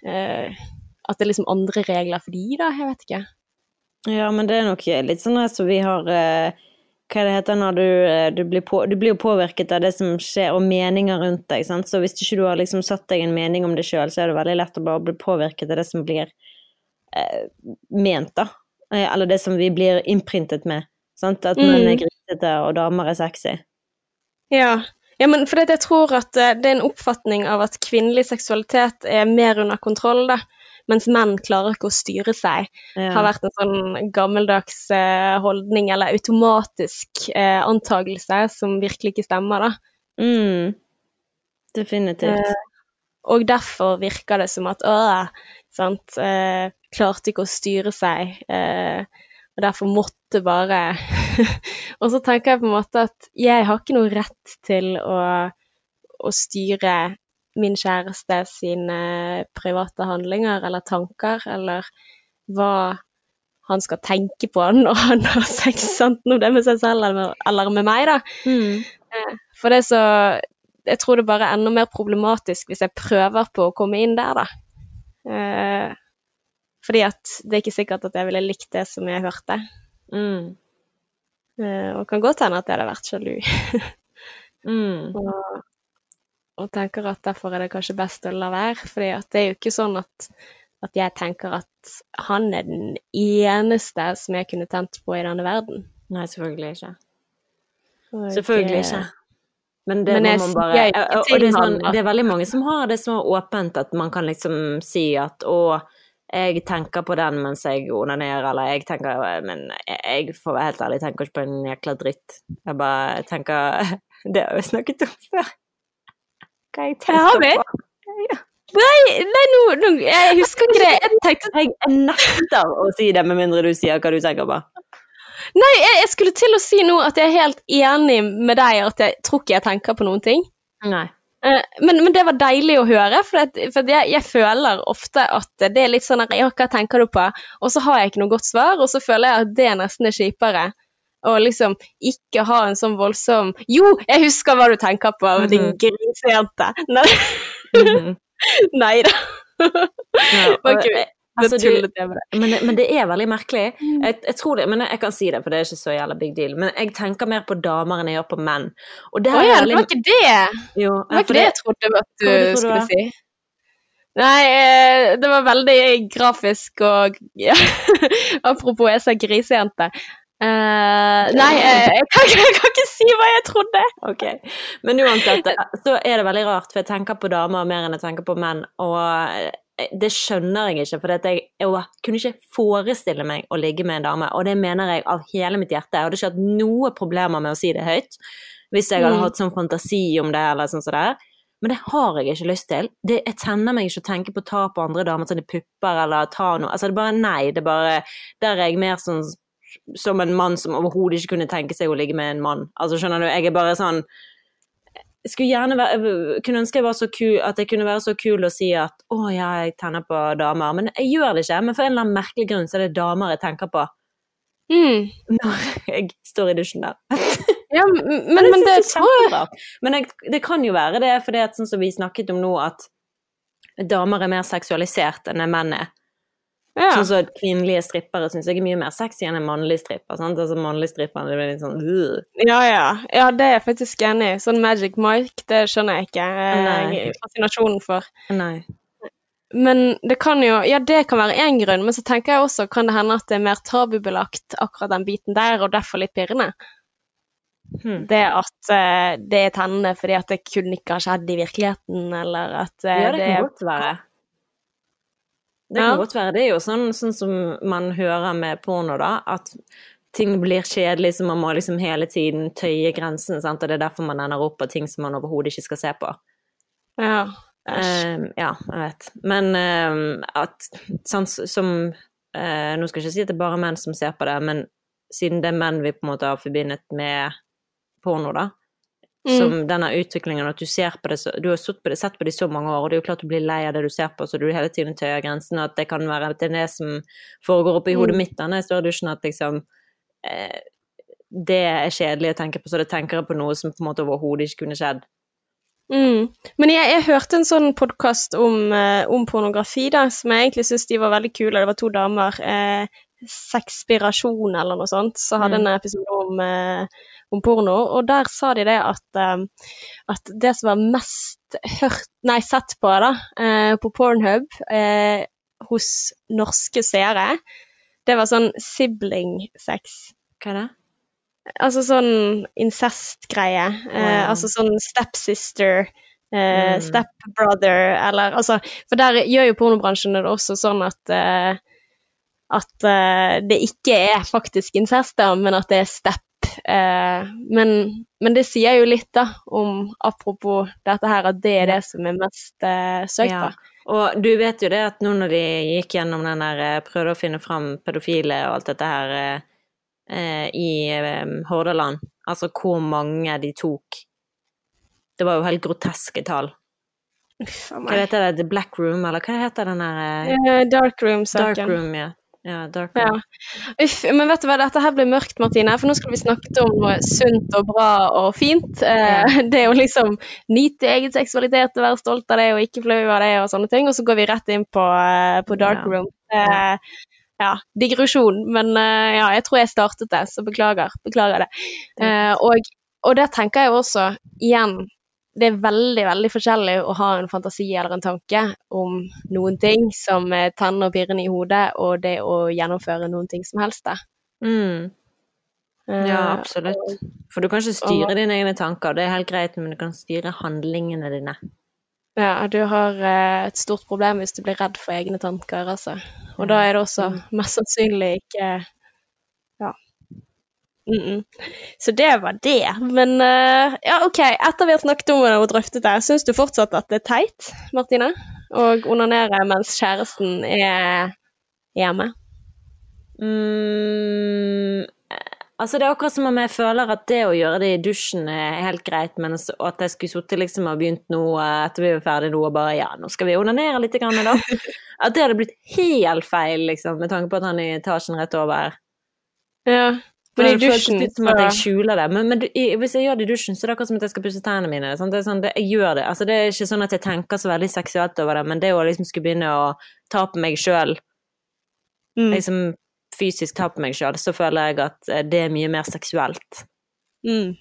A: eh, At det er liksom andre regler for de, da. Jeg vet ikke.
B: Ja, men det er nok litt sånn som vi har eh, Hva det heter når du, eh, du blir på, Du blir jo påvirket av det som skjer, og meninger rundt deg, sant. Så hvis ikke du har liksom satt deg en mening om det sjøl, så er det veldig lett å bare bli påvirket av det som blir eh, ment, da. Eh, eller det som vi blir innprintet med. Sant? At menn er mm. grisete og damer er sexy.
A: Ja. ja men for jeg tror at det er en oppfatning av at kvinnelig seksualitet er mer under kontroll, da. Mens menn klarer ikke å styre seg. Ja. Har vært en sånn gammeldags eh, holdning eller automatisk eh, antagelse som virkelig ikke stemmer, da.
B: Mm. Definitivt. Eh,
A: og derfor virker det som at åh, sant, eh, klarte ikke å styre seg. Eh, og derfor måtte bare Og så tenker jeg på en måte at jeg har ikke noe rett til å, å styre min kjæreste sine private handlinger eller tanker, eller hva han skal tenke på når han har sex, enten om det er med seg selv eller, med meg, da. Mm. Eh, for det er så Jeg tror det bare er enda mer problematisk hvis jeg prøver på å komme inn der, da. Eh, fordi at det er ikke sikkert at jeg ville likt det som jeg hørte. Mm. Uh, og kan godt hende at jeg hadde vært sjalu. mm. og, og, tenker at derfor er det kanskje best å la være. For det er jo ikke sånn at, at jeg tenker at han er den eneste som jeg kunne tent på i denne verden.
B: Nei, selvfølgelig ikke. Og selvfølgelig ikke. Men det men må man bare og, og det, er sånn, det er veldig mange som har det så åpent at man kan liksom si at å jeg tenker på den mens jeg onanerer, eller jeg tenker Men jeg får helt ærlig, jeg tenker ikke på en jækla dritt. Jeg bare tenker Det har vi snakket om før. Hva jeg
A: tenkte på. Ja. Nei, nei nå, no, jeg husker ikke det. Jeg tenkte
B: Jeg nekter å si det, med mindre du sier hva du tenker på.
A: Nei, jeg, jeg skulle til å si nå at jeg er helt enig med deg, at jeg tror ikke jeg tenker på noen ting.
B: Nei.
A: Eh, men, men, det var deilig å høre, for, det, for jeg, jeg, føler ofte at det er litt sånn at ja, hva tenker du på? Og så har jeg ikke noe godt svar, og så føler jeg at det nesten er kjipere. Og liksom ikke ha en sånn voldsom Jo, jeg husker hva du tenker på, mm -hmm. din grisejente! Nei, mm -hmm. Da.
B: ja, og, Altså, du, men, men, det er veldig merkelig. Mm. Jeg, jeg, tror det, men jeg kan si det, for det er ikke så jævla big deal. Men jeg tenker mer på damer enn jeg gjør på menn.
A: Det, oh, ja, det var ikke det! Jo, det var ikke det jeg trodde at du, du skulle si. Nei, eh, det var veldig grafisk og ja. Apropos jeg sa grisejente. Uh, nei, jeg, jeg, kan, jeg, kan, ikke si hva jeg trodde.
B: Ok, Men uansett, så er det veldig rart, for jeg tenker på damer mer enn jeg tenker på menn. Og det skjønner jeg ikke, for jeg, jeg, kunne ikke forestille meg å ligge med en dame. Og det mener jeg av hele mitt hjerte. Jeg hadde ikke hatt noe problemer med å si det høyt hvis jeg hadde mm. hatt sånn fantasi om det, eller sånn sånn. Men det har jeg ikke lyst til. Det, jeg tenner meg ikke å tenke på å ta på andre damer sine pupper eller ta noe. Altså, det er bare nei. Det er bare Der er jeg mer sånn som en mann som overhodet ikke kunne tenke seg å ligge med en mann. Altså, skjønner du, jeg er bare sånn skulle gjerne være, kunne ønske jeg var så kul, at jeg kunne være så kul og si at å ja, jeg tenner på damer. Men jeg gjør det ikke. Men for en eller annen merkelig grunn så er det damer jeg tenker på
A: mm.
B: når jeg står i dusjen der.
A: ja, men, men, men det tror jeg
B: Men jeg, det kan jo være det, for det er sånn som vi snakket om nå, at damer er mer seksualisert enn menn er. Ja. Sånn så kvinnelige strippere syns jeg er mye mer sexy enn en mannlig stripper. sant? Altså Mannlig stripper det blir litt sånn uh.
A: Ja, ja. Ja, det er jeg faktisk enig i. Sånn Magic Mike, det skjønner jeg ikke eh, fascinasjonen for.
B: Nei.
A: Men det kan jo Ja, det kan være én grunn, men så tenker jeg også kan det hende at det er mer tabubelagt, akkurat den biten der, og derfor litt pirrende. Hmm. Det at uh, det er tennende fordi at det kunne ikke ha skjedd i virkeligheten, eller at uh,
B: Ja, det kan det, godt være. Det kan ja. godt være. Det er jo sånn, sånn, som man hører med porno, da, at ting blir kjedelig, så man må liksom hele tiden tøye grensen, sant? og det er derfor man ender opp på ting som man overhodet ikke skal se på.
A: Ja.
B: Uh, ja, jeg vet. Men uh, at sånn som uh, Nå skal jeg ikke si at det er bare menn som ser på det, men siden det er menn vi på en måte har forbindet med porno, da, Mm. Som denne utviklingen, at du ser på det så, Du har sett på, det, sett på det i så mange år, og det er jo klart du blir lei av det du ser på, så du hele tiden tøyer grensen, og at det kan være at det er det som foregår oppi hodet mm. mitt da når jeg står i dusjen, at liksom eh, Det er kjedelig å tenke på, så det tenker jeg på noe som på en måte overhodet ikke kunne skjedd.
A: Mm. Men jeg, jeg, hørte en sånn podkast om, eh, om, pornografi da, som jeg egentlig syntes de var veldig kule. Det var to damer. Eh, Sexpirasjon eller noe sånt. Så hadde mm. en episode om eh, om porno, og der sa de det at, um, at det som var mest hørt, nei, sett på da, uh, på Pornhub uh, hos norske seere, det var sånn sibling-sex.
B: Hva er det?
A: Altså sånn incest-greie. Uh, Altså sånn stepsister. Uh, mm. Stepbrother, eller altså For der gjør jo pornobransjen det også sånn at uh, at uh, det ikke er faktisk incest, men at det er step Eh, men, men, det sier jo litt, da, om apropos dette her, at det er det som er mest eh, søkt på. Ja.
B: Og du vet jo det at nå når de gikk gjennom den der eh, Prøvde å finne fram pedofile og alt dette her eh, i eh, Hordaland, altså hvor mange de tok Det var jo helt groteske tall. Hva heter det? The Black Room, eller hva heter den der
A: eh, Dark Room-saken.
B: Dark Room, ja. Ja, dark
A: ja. Uff, men vet du hva, dette her blir mørkt, Martine, for nå skal vi snakke om sunt og bra og fint. Eh, det jo liksom nyte egen seksualitet og være stolt av det og ikke flau av det og sånne ting, og så går vi rett inn på, uh, på dark room. Eh, ja, digresjon, men uh, ja, jeg tror jeg startet det, så beklager. Beklager det. Uh, og, og der tenker jeg også, igjen, det er veldig veldig forskjellig å ha en fantasi eller en tanke om noen ting som tenner og pirrende i hodet, og det å gjennomføre noen ting som helst.
B: Mm. Ja, eh, absolutt. For du kan ikke styre og, dine egne tanker, det er helt greit, men du kan styre handlingene dine.
A: Ja, du har eh, et stort problem hvis du blir redd for egne tanker, altså. Og da er det også mm. mest sannsynlig ikke Mm -mm. Så det var det. Men uh, ja, OK, etter vi har snakket om det og drøftet det, syns du fortsatt at det er teit, Martine, å onanere mens kjæresten er hjemme?
B: Mm, altså, det er akkurat som om jeg føler at det å gjøre det i dusjen er helt greit, men at jeg skulle sittet liksom og begynt nå etter vi var ferdig nå og bare ja, nå skal vi onanere litt, grann, da. At det hadde blitt helt feil, liksom, med tanke på at han er i etasjen rett over.
A: Ja.
B: For i dusjen litt som at jeg skjuler det. Men, men du, i, hvis jeg gjør det i dusjen, så er det akkurat som at jeg skal pusse tennene mine. Sånn, det sånn, det, jeg gjør det. Altså, det er ikke sånn at jeg tenker så veldig seksuelt over det, men det å liksom skulle begynne å ta på meg sjøl mm. Liksom fysisk ta på meg sjøl, så føler jeg at eh, det er mye mer seksuelt.
A: Mm.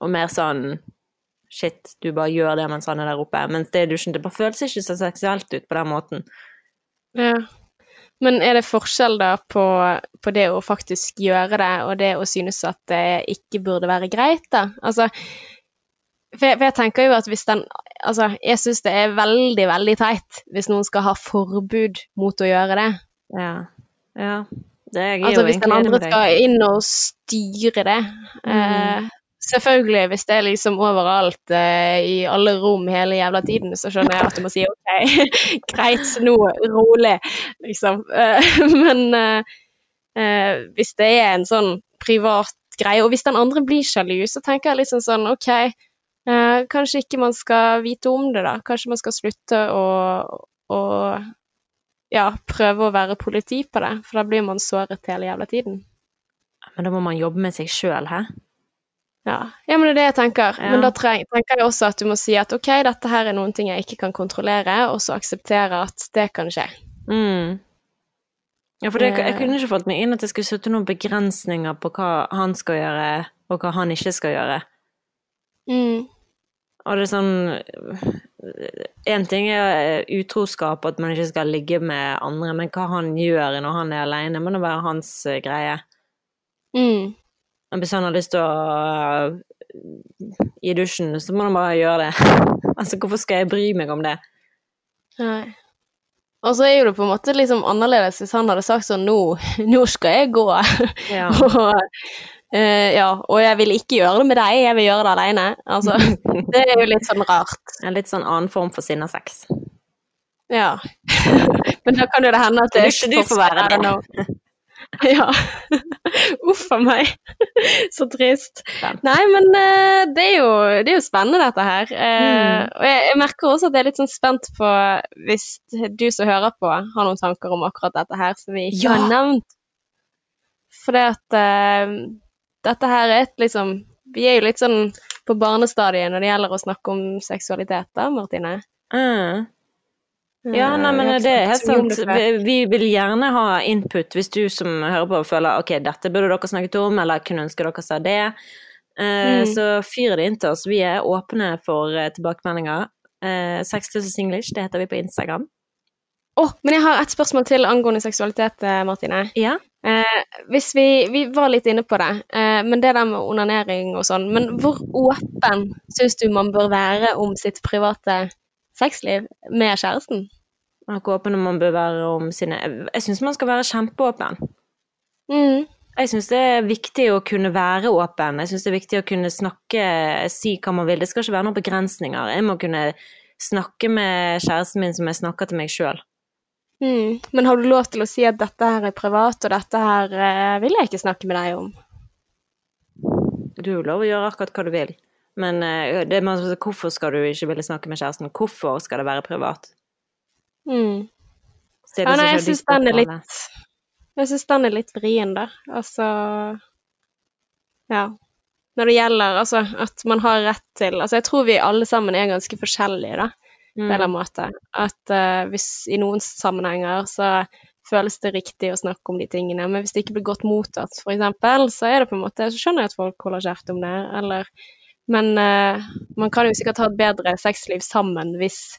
B: Og mer sånn Shit, du bare gjør det mens han er der oppe. Mens det i dusjen, det bare føles ikke så seksuelt ut på den måten.
A: Ja. Men er det forskjell da på, på, det å faktisk gjøre det, og det å synes at det ikke burde være greit, da? Altså, for jeg, for jeg tenker jo at hvis den Altså, jeg syns det er veldig, veldig teit hvis noen skal ha forbud mot å gjøre det.
B: Ja. Ja. Det er
A: altså,
B: jo
A: hvis den
B: egentlig enig
A: andre
B: med deg.
A: skal inn og styre det. Eh, selvfølgelig, hvis det er liksom overalt uh, i alle rom hele jævla tiden, så skjønner jeg at du må si OK, greit, nå rolig, liksom. Uh, men uh, hvis det er en sånn privat greie, og hvis den andre blir sjalu, så tenker jeg liksom sånn OK, kanskje ikke man skal vite om det, da. Kanskje man skal slutte å, å ja, prøve å være politi på det, for da blir man såret hele jævla tiden.
B: Men da må man jobbe med seg sjøl, hæ?
A: Ja. ja, men det er det jeg tenker.
B: Ja.
A: Men da tenker jeg også at du må si at ok, dette her er noen ting jeg ikke kan kontrollere, og så akseptere at det kan skje.
B: Mm. Ja, for det, jeg
A: Eh.
B: kunne ikke fått meg inn at jeg skulle sette noen begrensninger på hva han skal gjøre, og hva han ikke skal gjøre.
A: Mm.
B: Og det er sånn En ting er utroskap, at man ikke skal ligge med andre, men hva han gjør når han er alene, må da være hans eh, greie.
A: Mm.
B: Og Hvis han har lyst til å øh, i dusjen, så må han bare gjøre det. altså, hvorfor skal jeg bry meg om det?
A: Nei. Og så er jo det på en måte liksom annerledes hvis han hadde sagt sånn nå, nå skal jeg gå.
B: Ja.
A: og, uh, ja, og jeg vil ikke gjøre det med deg, jeg vil gjøre det alene. Altså, det er jo litt sånn rart.
B: En litt sånn annen form for sinnasex.
A: Ja. Men da kan jo det hende at det
B: Vil ikke du få være det?
A: Ja. Uff a meg. Så trist.
B: Sant.
A: Nei, men eh, det, er jo, det er jo spennende, dette her. Eh,
B: Mm.
A: Og jeg, jeg merker også at jeg er litt sånn spent på hvis du som hører på, har noen tanker om akkurat dette her som vi ikke
B: Ja.
A: har nevnt. For det at uh, dette her er et liksom Vi er jo litt sånn på barnestadiet når det gjelder å snakke om seksualitet, da, Martine.
B: Mm. Ja, nei, men
A: Eh, vi har
B: det er helt sant. Vi, vi vil gjerne ha input hvis du som hører på føler ok, dette burde dere snakket om, eller kunne ønske dere sa det. Eh,
A: Mm.
B: Så fyr det inn til oss. Vi er åpne for eh, tilbakemeldinger. Sexless English, det heter vi på Instagram.
A: Å, men jeg har et spørsmål til angående seksualitet, Martine.
B: Ja.
A: Eh, hvis vi, vi var litt inne på det, eh, men det der med onanering og sånn, men hvor åpen syns du man bør være om sitt private sexliv med kjæresten?
B: Og hvor åpen man bør være om sine Jeg syns man skal være kjempeåpen.
A: Mm.
B: Jeg syns det er viktig å kunne være åpen. Jeg syns det er viktig å kunne snakke, si hva man vil. Det skal ikke være noen begrensninger. Jeg må kunne snakke med kjæresten min som jeg snakker til meg sjøl.
A: Mm. Men har du lov til å si at dette her er privat, og dette her eh, vil jeg ikke snakke med deg om?
B: Du har lov å gjøre akkurat hva du vil. Men eh, det, masse- hvorfor skal du ikke ville snakke med kjæresten? Hvorfor skal det være privat?
A: Mm.
B: Det
A: Ja, nei, jeg syns den er litt Jeg syns den er litt vrien, da. Altså Ja. Når det gjelder altså at man har rett til Altså, jeg tror vi alle sammen er ganske forskjellige, da, på en
B: Mm.
A: måte. At uh, hvis i noen sammenhenger så føles det riktig å snakke om de tingene, men hvis det ikke blir godt mottatt, eksempel, så er det på en måte Så skjønner jeg at folk holder kjeft om det, eller Men uh, man kan jo sikkert ha et bedre sexliv sammen hvis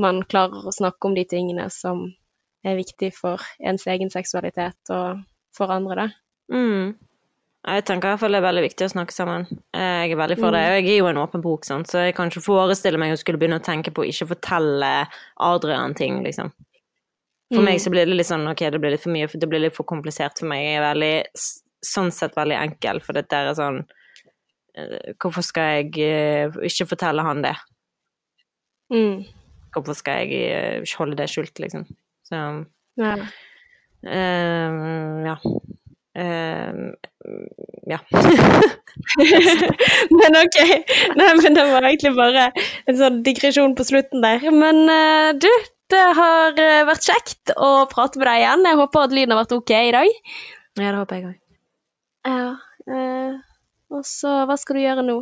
A: man klarer å snakke om de tingene som er viktig for ens egen seksualitet og for andre, da.
B: Mm. Jeg tenker i hvert fall det er veldig viktig å snakke sammen. Jeg er veldig for
A: Mm.
B: det. Og jeg er jo en åpen bok, sant? så jeg kan ikke forestille meg å skulle begynne å tenke på å ikke fortelle Adrian ting, liksom. For
A: Mm.
B: meg så blir det litt sånn ok, det blir litt for mye, det blir litt for komplisert for meg. Jeg er veldig, sånn sett veldig enkel, for dette er sånn eh, Hvorfor skal jeg eh, ikke fortelle han det?
A: Mm.
B: Hvorfor skal jeg ikke holde det skjult, liksom? Så
A: Ja.
B: Um, ja. Um, ja.
A: men ok. Nei, men det var egentlig bare en sånn digresjon på slutten der. Men uh, du, det har eh, vært kjekt å prate med deg igjen. Jeg håper at lyden har vært ok i dag.
B: ja, det håper jeg òg.
A: Ja. eh, og så, hva skal du gjøre nå?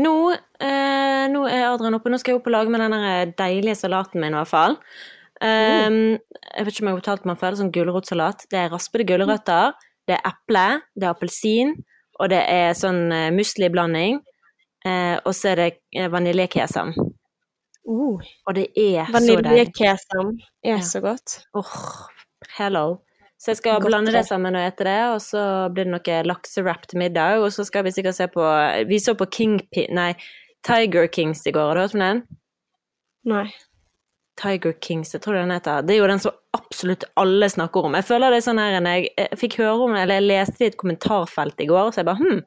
B: Nå, eh, nå er Adrian oppe. Nå skal jeg opp og lage med den deilige salaten min, i hvert fall. Um, jeg vet ikke om jeg har fortalt meg før, det er sånn gulrotsalat. Det er raspede gulrøtter, det er eple, det er appelsin, og det er sånn uh, musliblanding. Eh, og så er det eh, vaniljekesam.
A: Uh,
B: Og det er så deilig.
A: Vaniljekesam er
B: Ja.
A: så godt.
B: Åh, Hello. Så jeg skal
A: Godt
B: blande det sammen og ete det, og så blir det noe laksewrap til middag, og så skal vi sikkert se på Vi så på Kingpin Nei, Tiger Kings i går, har du hørt om den?
A: Nei.
B: Tiger Kings, jeg tror den heter. Det er jo den som absolutt alle snakker om. Jeg føler det er sånn her jeg, jeg fikk høre om det, eller jeg leste det i et kommentarfelt i går, så jeg bare hm.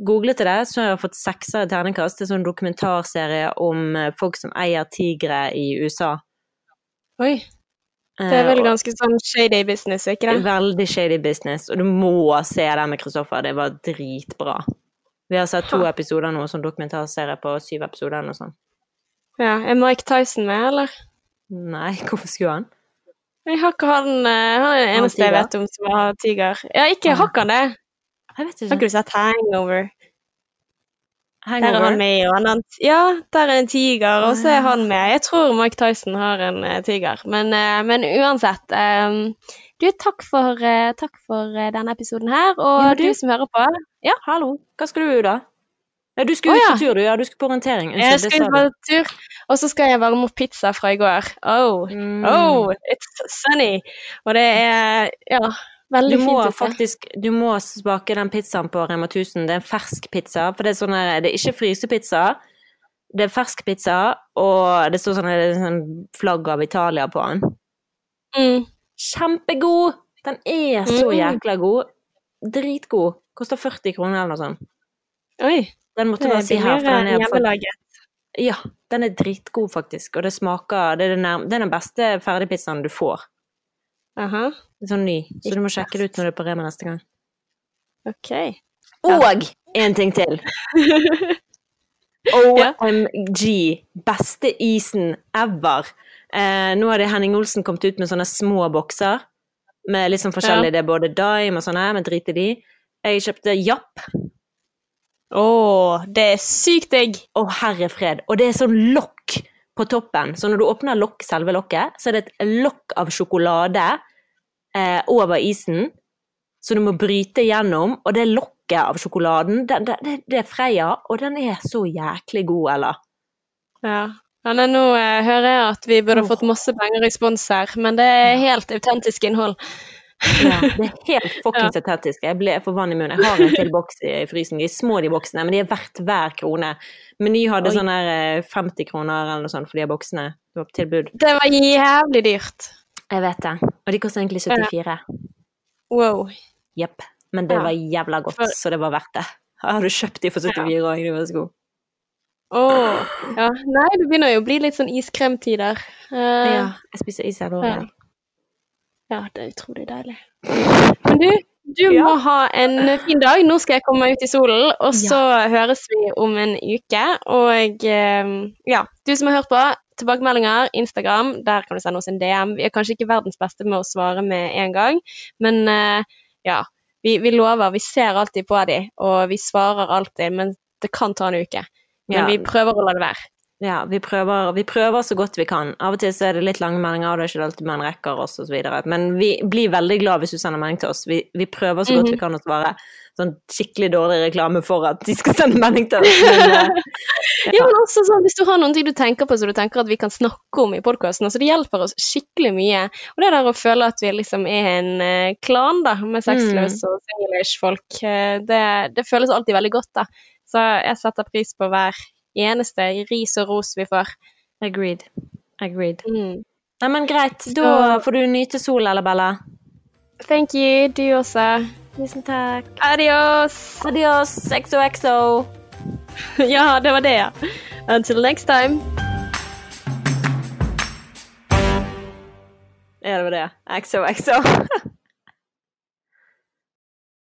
B: Googlet det, så har jeg fått seks i terningkast. Det er sånn dokumentarserie om eh, folk som eier tigre i USA.
A: Oi. Det er
B: Eh,
A: vel ganske sånn shady business, ikke det?
B: Veldig shady business, og du må se den med Kristoffer. Det var dritbra. Vi har sett to
A: Ha.
B: episoder nå, sånn dokumentarserie på syv episoder eller noe sånt.
A: Ja. Er Mike Tyson med, eller?
B: Nei, hvorfor skulle han?
A: Jeg har ikke han eh, Han er den eneste jeg vet om som har tiger. Ja, ikke har han det.
B: Jeg vet
A: Har
B: ikke.
A: ikke du sett Hangover? Der er han med, og annet. Ja, der er en tiger, og så er han med. Jeg tror Mike Tyson har en eh, tiger, men, eh, men uansett. Um, du, takk for, takk for denne episoden her, og
B: Ja, du-
A: du, som hører på. Ja,
B: Hallo, hva skal du da? Ja, du skulle
A: Å,
B: ut på tur, du. Ja, du skulle på orientering. Unnskyld, jeg
A: skal
B: ut
A: på tur, og så skal jeg varme opp pizza fra i går. Oh,
B: Mm.
A: oh, it's sunny. Og det er, ja,
B: Du må
A: fint
B: faktisk du må smake den pizzaen på Rema 1000. Det er en fersk pizza. For det er sånn det er ikke frysepizza. Det er fersk pizza, og det står sånn, det er sånn flagg av Italia på den.
A: Mm.
B: Kjempegod! Den er så
A: Mm.
B: jækla god. Dritgod. Koster 40 kroner eller noe sånt.
A: Oi,
B: Den måtte bare si her. For den er,
A: hjemmelaget.
B: ja, den er dritgod, faktisk. Og det smaker Det er den, nærm- det er den beste ferdigpizzaen du får.
A: Aha,
B: Sånn ny. Så du må sjekke det ut når du er på Rema neste gang.
A: ok.
B: Og en ting til! OMG! Beste isen ever. Eh, nå har det Henning Olsen kommet ut med sånne små bokser. Med litt sånn forskjellig. Det er både Dime og sånne, men drit i de. Jeg kjøpte Japp.
A: Å, det er sykt digg!
B: Å, herre fred. Og det er sånn lokk på toppen. Så når du åpner lokk, selve lokket, så er det et lokk av sjokolade eh, over isen. Så du må bryte gjennom. Og det lokket av sjokoladen, det, det, det, er Freia, og den er så jæklig god, eller?
A: Ja. Ja, nei, nå eh, hører jeg at vi burde
B: oh.
A: fått masse penger i spons her, men det er helt autentisk innhold.
B: Ja, det er helt fuckings autentisk. Jeg ble for vann i munnen. Jeg har en til boks i frysen. De er små, de boksene, men de er verdt hver krone. Meny hadde sånn eh, 50 kroner eller noe sånt for de boksene. Det var.
A: Det var jævlig dyrt.
B: Jeg vet det. Og de koster egentlig 74.
A: Wow.
B: Jepp. Men det
A: Ja.
B: var jævla godt,
A: For-
B: så det var verdt det. Jeg hadde kjøpt de for 74 òg, de var så gode.
A: Oh, Ja, nei, det begynner jo å bli litt sånn iskremtider. Uh,
B: Ja, jeg spiser is her
A: nå.
B: Ja.
A: ja, det er utrolig deilig. Men du, du
B: Ja.
A: må ha en fin dag. Nå skal jeg komme meg ut i solen, og så høres vi om en uke. Og eh, ja, du som har hørt på, tilbakemeldinger, Instagram, der kan du sende oss en DM. Vi er kanskje ikke verdens beste med å svare med en gang, men eh, ja, vi, vi lover. Vi ser alltid på de, og vi svarer alltid, men det kan ta en uke. Men
B: Ja.
A: vi prøver å la det være.
B: Ja, vi prøver, vi prøver så godt vi kan. Av og til så er det litt lange meldinger, og det er ikke alltid man rekker oss, osv. Men vi blir veldig glad hvis du sender melding til oss. Vi, vi prøver så godt
A: Mhm.
B: vi kan å svare. Sånn skikkelig dårlig reklame for at de skal sende melding til oss. Men, ja.
A: Ja, men også sånn, Hvis du har noen ting du tenker på som du tenker at vi kan snakke om i podkasten, altså det hjelper oss skikkelig mye. Og det der å føle at vi liksom er en uh, klan da, med sexløse og singlish-folk, uh, det, det føles alltid veldig godt. da. Så jeg setter pris på hver eneste ris og ros vi får.
B: agreed. Agreed.
A: Mm.
B: Nei, men greit. Da får du nyte sol, Alabella.
A: Thank you, du også.
B: Tusen takk.
A: Adios!
B: Adios, XOXO.
A: Ja, det var det, ja. Until next time.
B: Ja, det var det. XOXO.